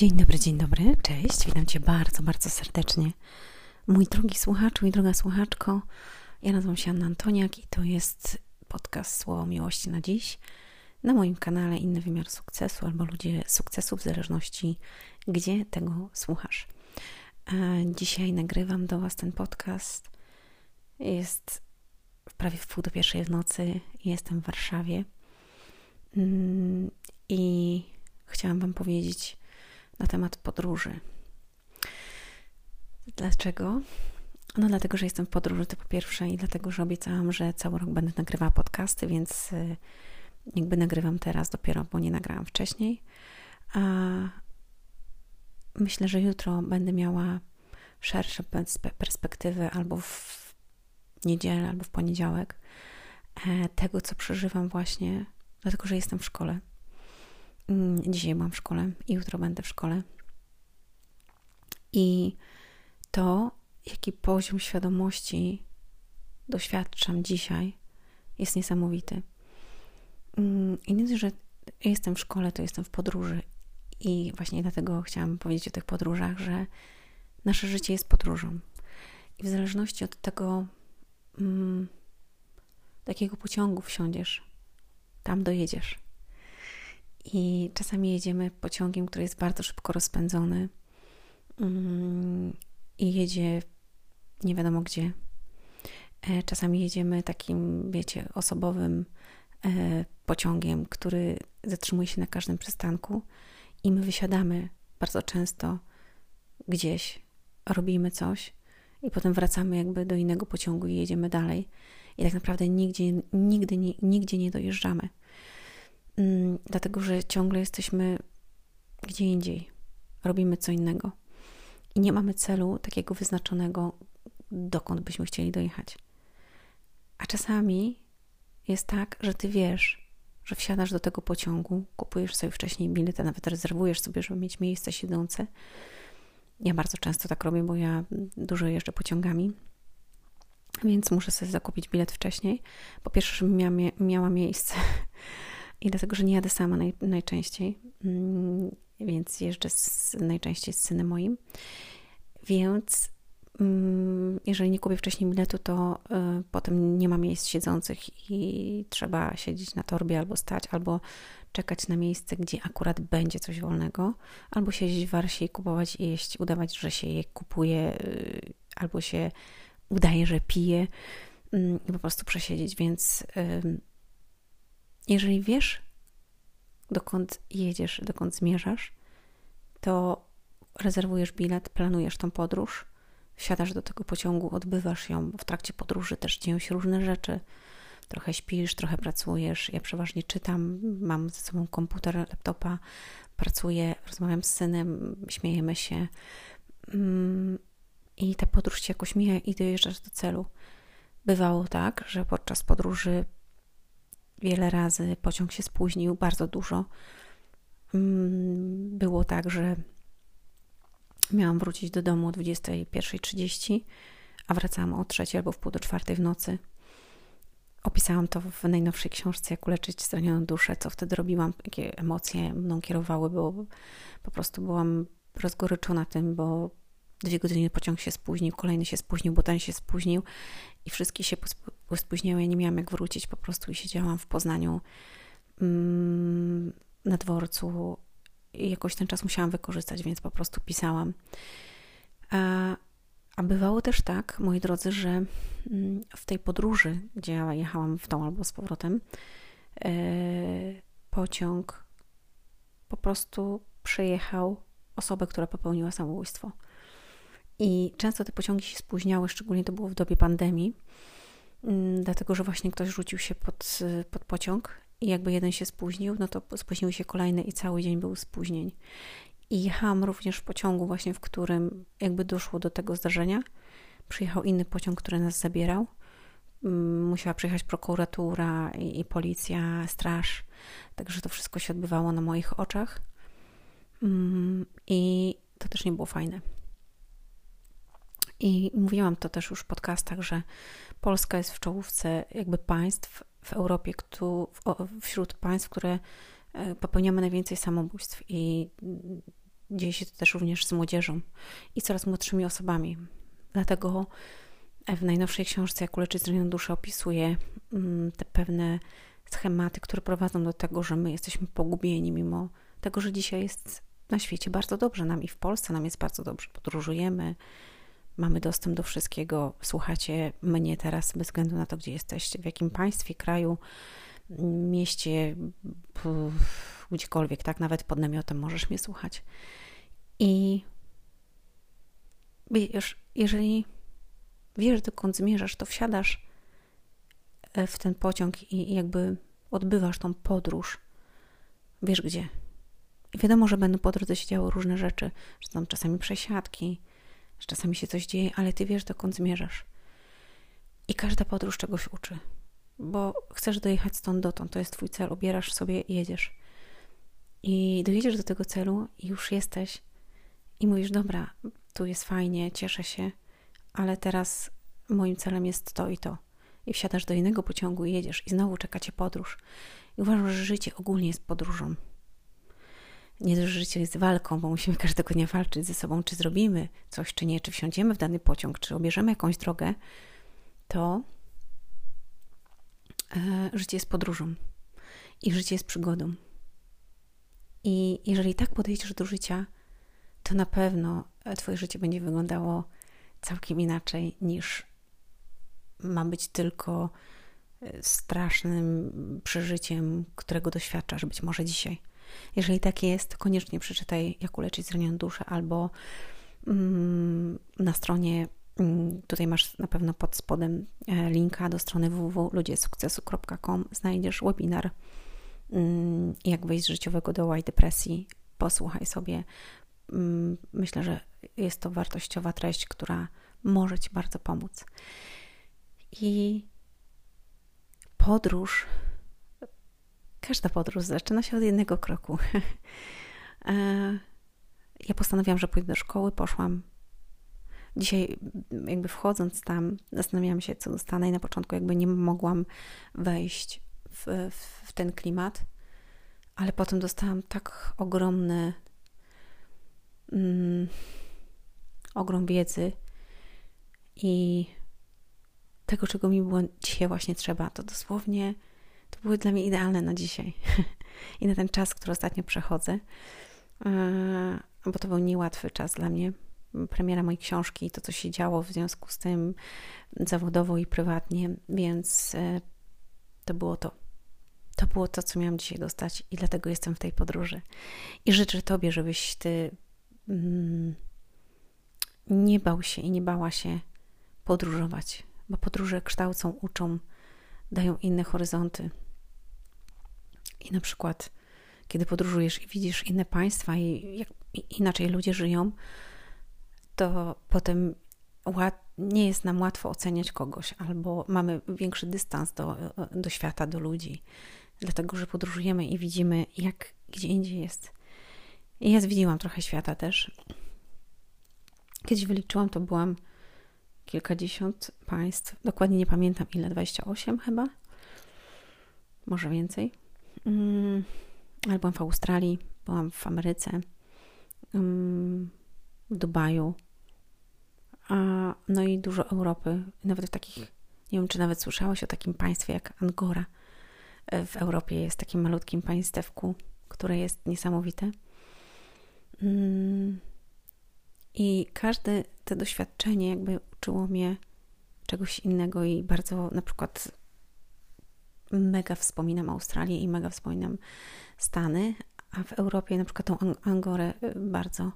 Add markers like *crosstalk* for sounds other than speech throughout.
Dzień dobry, dzień dobry, cześć, witam Cię bardzo, bardzo serdecznie. Mój drogi słuchaczu i droga słuchaczko, ja nazywam się Anna Antoniak i to jest podcast Słowo Miłości na dziś. Na moim kanale Inny Wymiar Sukcesu albo Ludzie Sukcesu w zależności gdzie tego słuchasz. Dzisiaj nagrywam do Was ten podcast. Jest prawie w pół do pierwszej w nocy jestem w Warszawie mm, i chciałam Wam powiedzieć na temat podróży. Dlaczego? No dlatego, że jestem w podróży to po pierwsze i dlatego, że obiecałam, że cały rok będę nagrywała podcasty, więc y, jakby nagrywam teraz dopiero, bo nie nagrałam wcześniej. A myślę, że jutro będę miała szersze perspektywy albo w niedzielę, albo w poniedziałek e, tego, co przeżywam właśnie, dlatego, że jestem w szkole. Mm, dzisiaj byłam w szkole i jutro będę w szkole. I to, jaki poziom świadomości doświadczam dzisiaj, jest niesamowity. Mm, I nie że jestem w szkole, to jestem w podróży. I właśnie dlatego chciałam powiedzieć o tych podróżach, że nasze życie jest podróżą. I w zależności od tego, mm, do jakiego pociągu wsiądziesz, tam dojedziesz. I czasami jedziemy pociągiem, który jest bardzo szybko rozpędzony mm, i jedzie nie wiadomo gdzie. E, czasami jedziemy takim, wiecie, osobowym e, pociągiem, który zatrzymuje się na każdym przystanku i my wysiadamy bardzo często gdzieś, robimy coś i potem wracamy jakby do innego pociągu i jedziemy dalej. I tak naprawdę nigdzie, nigdy, nigdzie nie dojeżdżamy. Mm, dlatego że ciągle jesteśmy gdzie indziej, robimy co innego i nie mamy celu takiego wyznaczonego, dokąd byśmy chcieli dojechać. A czasami jest tak, że ty wiesz, że wsiadasz do tego pociągu, kupujesz sobie wcześniej bilet, a nawet rezerwujesz sobie, żeby mieć miejsce siedzące. Ja bardzo często tak robię, bo ja dużo jeżdżę pociągami, więc muszę sobie zakupić bilet wcześniej. Po pierwsze, żebym miała, miała miejsce i dlatego, że nie jadę sama naj, najczęściej, mm, więc jeżdżę z, najczęściej z synem moim. Więc mm, jeżeli nie kupię wcześniej biletu, to y, potem nie ma miejsc siedzących i trzeba siedzieć na torbie albo stać, albo czekać na miejsce, gdzie akurat będzie coś wolnego, albo siedzieć w warsie i kupować i jeść, udawać, że się je kupuje, y, albo się udaje, że pije y, i po prostu przesiedzieć. Więc jeżeli wiesz, dokąd jedziesz, dokąd zmierzasz, to rezerwujesz bilet, planujesz tą podróż, wsiadasz do tego pociągu, odbywasz ją. W trakcie podróży też dzieją się różne rzeczy. Trochę śpisz, trochę pracujesz. Ja przeważnie czytam, mam ze sobą komputer, laptopa, pracuję, rozmawiam z synem, śmiejemy się. Mm, I ta podróż ci jakoś mija i dojeżdżasz do celu. Bywało tak, że podczas podróży wiele razy pociąg się spóźnił, bardzo dużo. Mm, było tak, że miałam wrócić do domu o 21.30, a wracałam o 3 albo w pół do czwartej w nocy. Opisałam to w najnowszej książce, jak uleczyć zranioną duszę, co wtedy robiłam, jakie emocje mną kierowały, bo po prostu byłam rozgoryczona tym, bo dwie godziny pociąg się spóźnił, kolejny się spóźnił, bo ten się spóźnił i wszystkie się spóźniały. Ja nie miałam jak wrócić po prostu i siedziałam w Poznaniu mm, na dworcu i jakoś ten czas musiałam wykorzystać, więc po prostu pisałam. A, a bywało też tak, moi drodzy, że mm, w tej podróży, gdzie ja jechałam w tą albo z powrotem, e, pociąg po prostu przejechał osobę, która popełniła samobójstwo. I często te pociągi się spóźniały, szczególnie to było w dobie pandemii, mm, dlatego że właśnie ktoś rzucił się pod, pod pociąg i jakby jeden się spóźnił, no to spóźniły się kolejne i cały dzień był spóźnień. I jechałam również w pociągu właśnie, w którym jakby doszło do tego zdarzenia. Przyjechał inny pociąg, który nas zabierał. Mm, musiała przyjechać prokuratura i, i policja, straż. Także to wszystko się odbywało na moich oczach. Mm, I to też nie było fajne. I mówiłam to też już w podcastach, że Polska jest w czołówce jakby państw w Europie, wśród państw, które e, popełniamy najwięcej samobójstw. I dzieje się to też również z młodzieżą i coraz młodszymi osobami. Dlatego w najnowszej książce Jak uleczyć zranioną duszę opisuje mm, te pewne schematy, które prowadzą do tego, że my jesteśmy pogubieni, mimo tego, że dzisiaj jest na świecie bardzo dobrze. Nam i w Polsce nam jest bardzo dobrze. Podróżujemy, mamy dostęp do wszystkiego. Słuchacie mnie teraz bez względu na to, gdzie jesteście, w jakim państwie, kraju, mieście, gdziekolwiek, tak? Nawet pod namiotem możesz mnie słuchać. I wiesz, jeżeli wiesz, dokąd zmierzasz, to wsiadasz e, w ten pociąg i jakby odbywasz tą podróż. Wiesz gdzie. I wiadomo, że będą po drodze się działy różne rzeczy, że są czasami przesiadki, że czasami się coś dzieje, ale ty wiesz, dokąd zmierzasz. I każda podróż czegoś uczy, bo chcesz dojechać stąd dotąd, to jest twój cel, obierasz sobie i jedziesz. I dojedziesz do tego celu i już jesteś i mówisz, dobra, tu jest fajnie, cieszę się, ale teraz moim celem jest to i to. I wsiadasz do innego pociągu i jedziesz i znowu czeka cię podróż. I uważam, że życie ogólnie jest podróżą. Nie, że życie jest walką, bo musimy każdego dnia walczyć ze sobą, czy zrobimy coś, czy nie, czy wsiądziemy w dany pociąg, czy obierzemy jakąś drogę, to e, życie jest podróżą i życie jest przygodą. I jeżeli tak podejdziesz do życia, to na pewno e, Twoje życie będzie wyglądało całkiem inaczej niż ma być tylko e, strasznym przeżyciem, którego doświadczasz być może dzisiaj. Jeżeli tak jest, koniecznie przeczytaj Jak uleczyć zranioną duszę albo mm, na stronie mm, Tutaj masz na pewno pod spodem e, linka do strony www.ludziesukcesu.com. Znajdziesz webinar mm, Jak wejść z życiowego doła i depresji. Posłuchaj sobie. Myślę, że jest to wartościowa treść, która może Ci bardzo pomóc. I podróż, każda podróż zaczyna się od jednego kroku. *laughs* E, ja postanowiłam, że pójdę do szkoły, poszłam. Dzisiaj, jakby wchodząc tam, zastanawiałam się, co dostanę, i na początku, jakby nie mogłam wejść w, w, w ten klimat, ale potem dostałam tak ogromny mm, ogrom wiedzy i tego, czego mi było dzisiaj właśnie trzeba. To dosłownie to były dla mnie idealne na dzisiaj *laughs* i na ten czas, który ostatnio przechodzę, e, bo to był niełatwy czas dla mnie. Premiera mojej książki i to, co się działo w związku z tym zawodowo i prywatnie, więc e, to było to. To było to, co miałam dzisiaj dostać, i dlatego jestem w tej podróży. I życzę Tobie, żebyś Ty mm, nie bał się i nie bała się podróżować, bo podróże kształcą, uczą, dają inne horyzonty. I na przykład, kiedy podróżujesz i widzisz inne państwa i jak inaczej ludzie żyją, to potem nie jest nam łatwo oceniać kogoś, albo mamy większy dystans do, do świata, do ludzi, dlatego że podróżujemy i widzimy, jak gdzie indziej jest. I ja zwiedziłam trochę świata też. Kiedyś wyliczyłam, to byłam kilkadziesiąt państw. Dokładnie nie pamiętam ile, 28 chyba. Może więcej. Mm, ale byłam w Australii, byłam w Ameryce, mm, w Dubaju, a, no i dużo Europy, nawet w takich, nie wiem czy nawet słyszałaś o takim państwie jak Angora. W Europie jest takim malutkim państewku, które jest niesamowite. Mm, I każde to doświadczenie jakby uczyło mnie czegoś innego i bardzo na przykład mega wspominam Australię i mega wspominam Stany, a w Europie na przykład tą Angorę y, bardzo.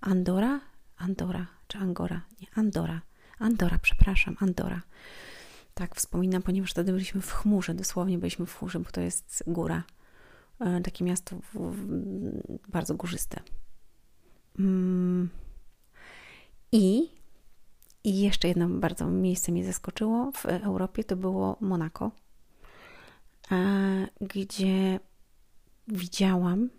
Andora? Andora czy Angora? Nie, Andora. Andora, przepraszam, Andora. Tak, wspominam, ponieważ wtedy byliśmy w chmurze, dosłownie byliśmy w chmurze, bo to jest góra. E, takie miasto bardzo górzyste. Mm. I, I jeszcze jedno bardzo miejsce mnie zaskoczyło w Europie, to było Monako, gdzie widziałam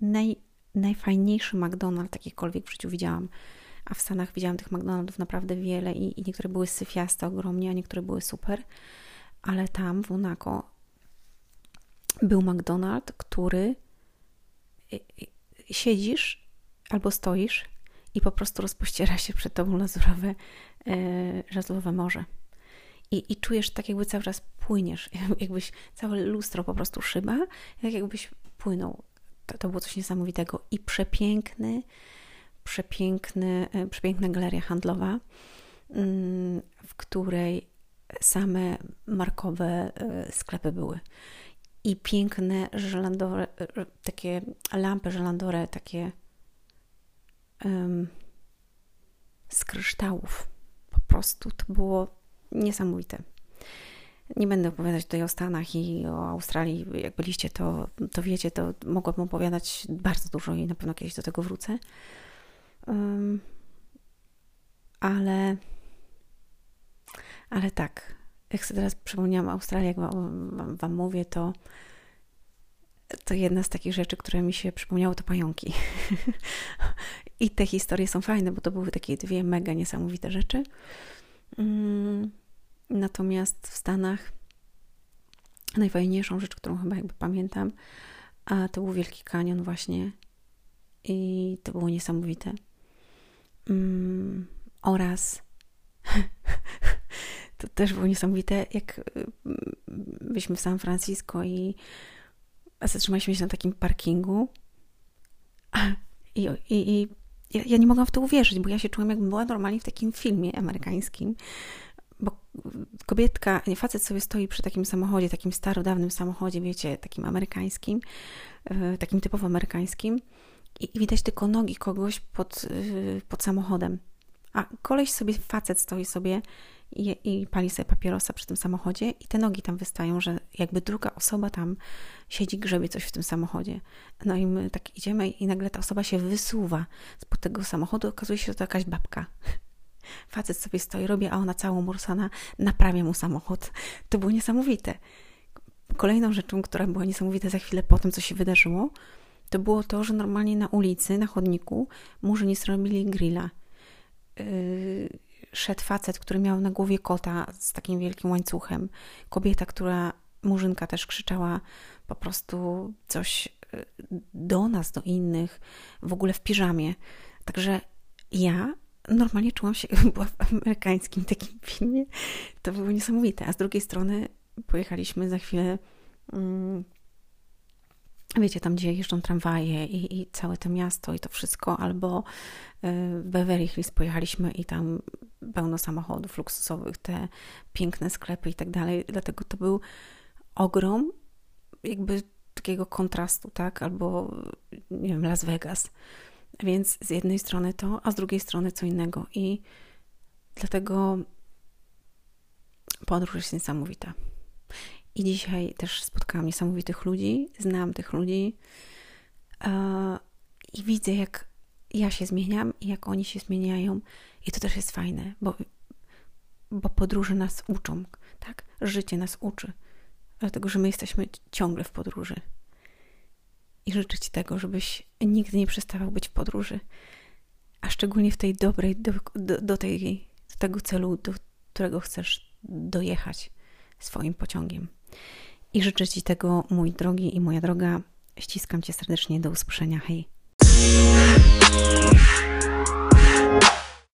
naj, najfajniejszy McDonald's, jakikolwiek w życiu widziałam. A w Stanach widziałam tych McDonaldów naprawdę wiele i, i niektóre były syfiaste ogromnie, a niektóre były super. Ale tam w Monako był McDonald's, który siedzisz albo stoisz i po prostu rozpościera się przed tobą lazurowe, lazurowe morze. I, I czujesz tak, jakby cały czas płyniesz, *laughs* jakbyś całe lustro po prostu szyba, tak jakbyś płynął. To, to było coś niesamowitego i przepiękny, przepiękny, przepiękna galeria handlowa, mm, w której same markowe sklepy były i piękne żelandore, takie lampy żelandore, takie um, z kryształów. Po prostu to było niesamowite. Nie będę opowiadać tutaj o Stanach i o Australii. Jak byliście, to, to wiecie, to mogłabym opowiadać bardzo dużo i na pewno kiedyś do tego wrócę. Um, ale, ale tak, jak sobie teraz przypomniałam Australię, jak wam, wam mówię, to to jedna z takich rzeczy, które mi się przypomniało, to pająki. *laughs* I te historie są fajne, bo to były takie dwie mega niesamowite rzeczy. Mm, natomiast w Stanach najfajniejszą rzecz, którą chyba jakby pamiętam, a to był Wielki Kanion właśnie i to było niesamowite. Mm, oraz *laughs* to też było niesamowite, jak mm, byliśmy w San Francisco i zatrzymaliśmy się na takim parkingu i, i, i ja, ja, nie mogłam w to uwierzyć, bo ja się czułam, jakbym była normalnie w takim filmie amerykańskim, bo kobietka, nie, facet sobie stoi przy takim samochodzie, takim starodawnym samochodzie, wiecie, takim amerykańskim, takim typowo amerykańskim i, i widać tylko nogi kogoś pod, pod samochodem. A koleś sobie, facet stoi sobie i, i pali sobie papierosa przy tym samochodzie i te nogi tam wystają, że jakby druga osoba tam siedzi, grzebie coś w tym samochodzie. No i my tak idziemy i nagle ta osoba się wysuwa spod tego samochodu, okazuje się, że to jakaś babka. *laughs* Facet sobie stoi, robi, a ona całą morsana naprawia mu samochód. To było niesamowite. Kolejną rzeczą, która była niesamowita za chwilę po tym, co się wydarzyło, to było to, że normalnie na ulicy, na chodniku murzyni zrobili grilla. Yy, szedł facet, który miał na głowie kota z takim wielkim łańcuchem. Kobieta, która, murzynka też krzyczała po prostu coś y, do nas, do innych, w ogóle w piżamie. Także ja normalnie czułam się, *laughs* była w amerykańskim takim filmie. To było niesamowite. A z drugiej strony pojechaliśmy za chwilę mm, wiecie, tam gdzie jeżdżą tramwaje i, i całe to miasto i to wszystko, albo y, w Beverly Hills pojechaliśmy i tam pełno samochodów luksusowych, te piękne sklepy i tak dalej. Dlatego to był ogrom jakby takiego kontrastu, tak? Albo nie wiem, Las Vegas. Więc z jednej strony to, a z drugiej strony co innego. I dlatego podróż jest niesamowita. I dzisiaj też spotkałam niesamowitych ludzi, znam tych ludzi i widzę, jak ja się zmieniam i jak oni się zmieniają. I to też jest fajne, bo, bo podróże nas uczą, tak? Życie nas uczy, dlatego że my jesteśmy ciągle w podróży. I życzę Ci tego, żebyś nigdy nie przestawał być w podróży, a szczególnie w tej dobrej, do, do, do, tej, do tego celu, do którego chcesz dojechać swoim pociągiem. I życzę Ci tego, mój drogi i moja droga. Ściskam Cię serdecznie. Do usłyszenia. Hej.